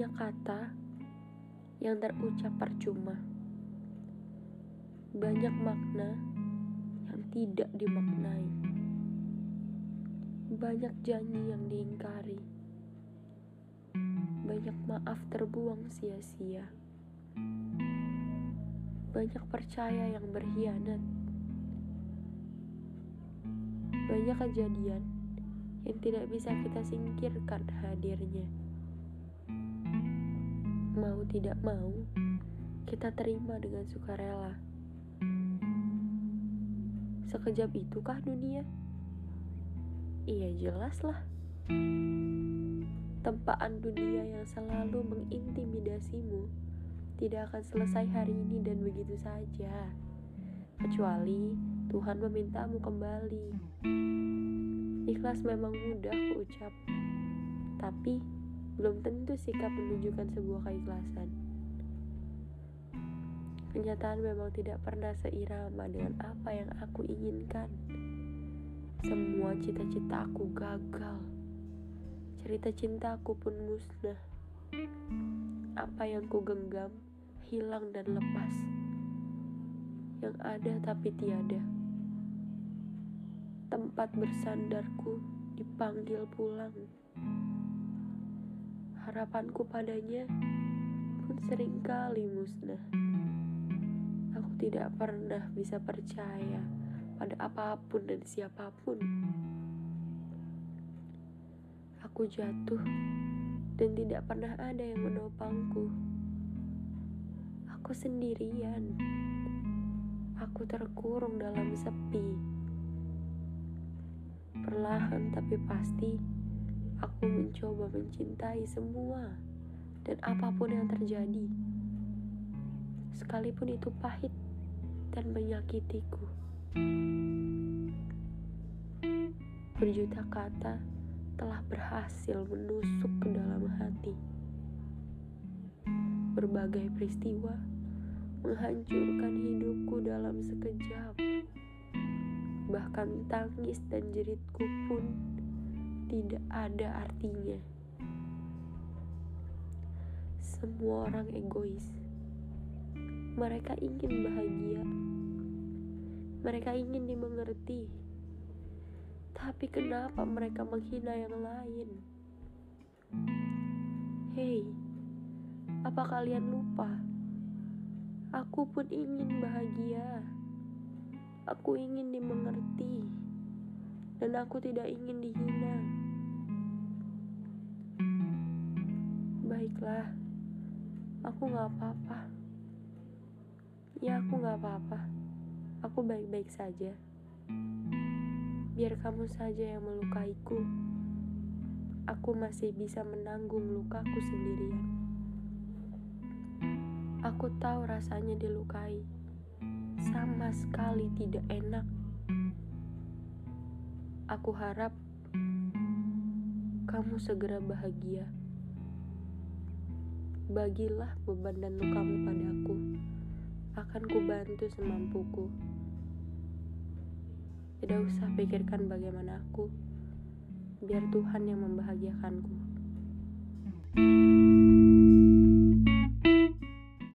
Banyak kata yang terucap percuma. Banyak makna yang tidak dimaknai. Banyak janji yang diingkari. Banyak maaf terbuang sia-sia. Banyak percaya yang berkhianat. Banyak kejadian yang tidak bisa kita singkirkan hadirnya mau tidak mau, kita terima dengan sukarela. Sekejap itukah dunia? Iya jelaslah. Tempaan dunia yang selalu mengintimidasimu tidak akan selesai hari ini dan begitu saja. Kecuali Tuhan memintamu kembali. Ikhlas memang mudah kuucap, tapi belum tentu sikap menunjukkan sebuah keikhlasan. Kenyataan memang tidak pernah seirama dengan apa yang aku inginkan. Semua cita-cita aku gagal. Cerita cintaku pun musnah. Apa yang ku genggam hilang dan lepas. Yang ada tapi tiada. Tempat bersandarku dipanggil pulang harapanku padanya pun sering kali musnah. Aku tidak pernah bisa percaya pada apa pun dan siapa pun. Aku jatuh dan tidak pernah ada yang menopangku. Aku sendirian. Aku terkurung dalam sepi. Perlahan tapi pasti Aku mencoba mencintai semua dan apa pun yang terjadi, sekalipun itu pahit dan menyakitiku. Berjuta kata telah berhasil menusuk ke dalam hati. Berbagai peristiwa menghancurkan hidupku dalam sekejap. Bahkan tangis dan jeritku pun tidak ada artinya. Semua orang egois. Mereka ingin bahagia. Mereka ingin dimengerti. Tapi kenapa mereka menghina yang lain? Hei, apa kalian lupa? Aku pun ingin bahagia. Aku ingin dimengerti. Dan aku tidak ingin dihina. Baiklah, aku gak apa-apa. Ya, aku gak apa-apa. Aku baik-baik saja. Biar kamu saja yang melukaiku. Aku masih bisa menanggung lukaku sendirian. Aku tahu rasanya dilukai. Sama sekali tidak enak. Aku harap kamu segera bahagia. Bagilah beban dan lukamu padaku. Akan kubantu semampuku. Tidak usah pikirkan bagaimana aku. Biar Tuhan yang membahagiakanku. thank you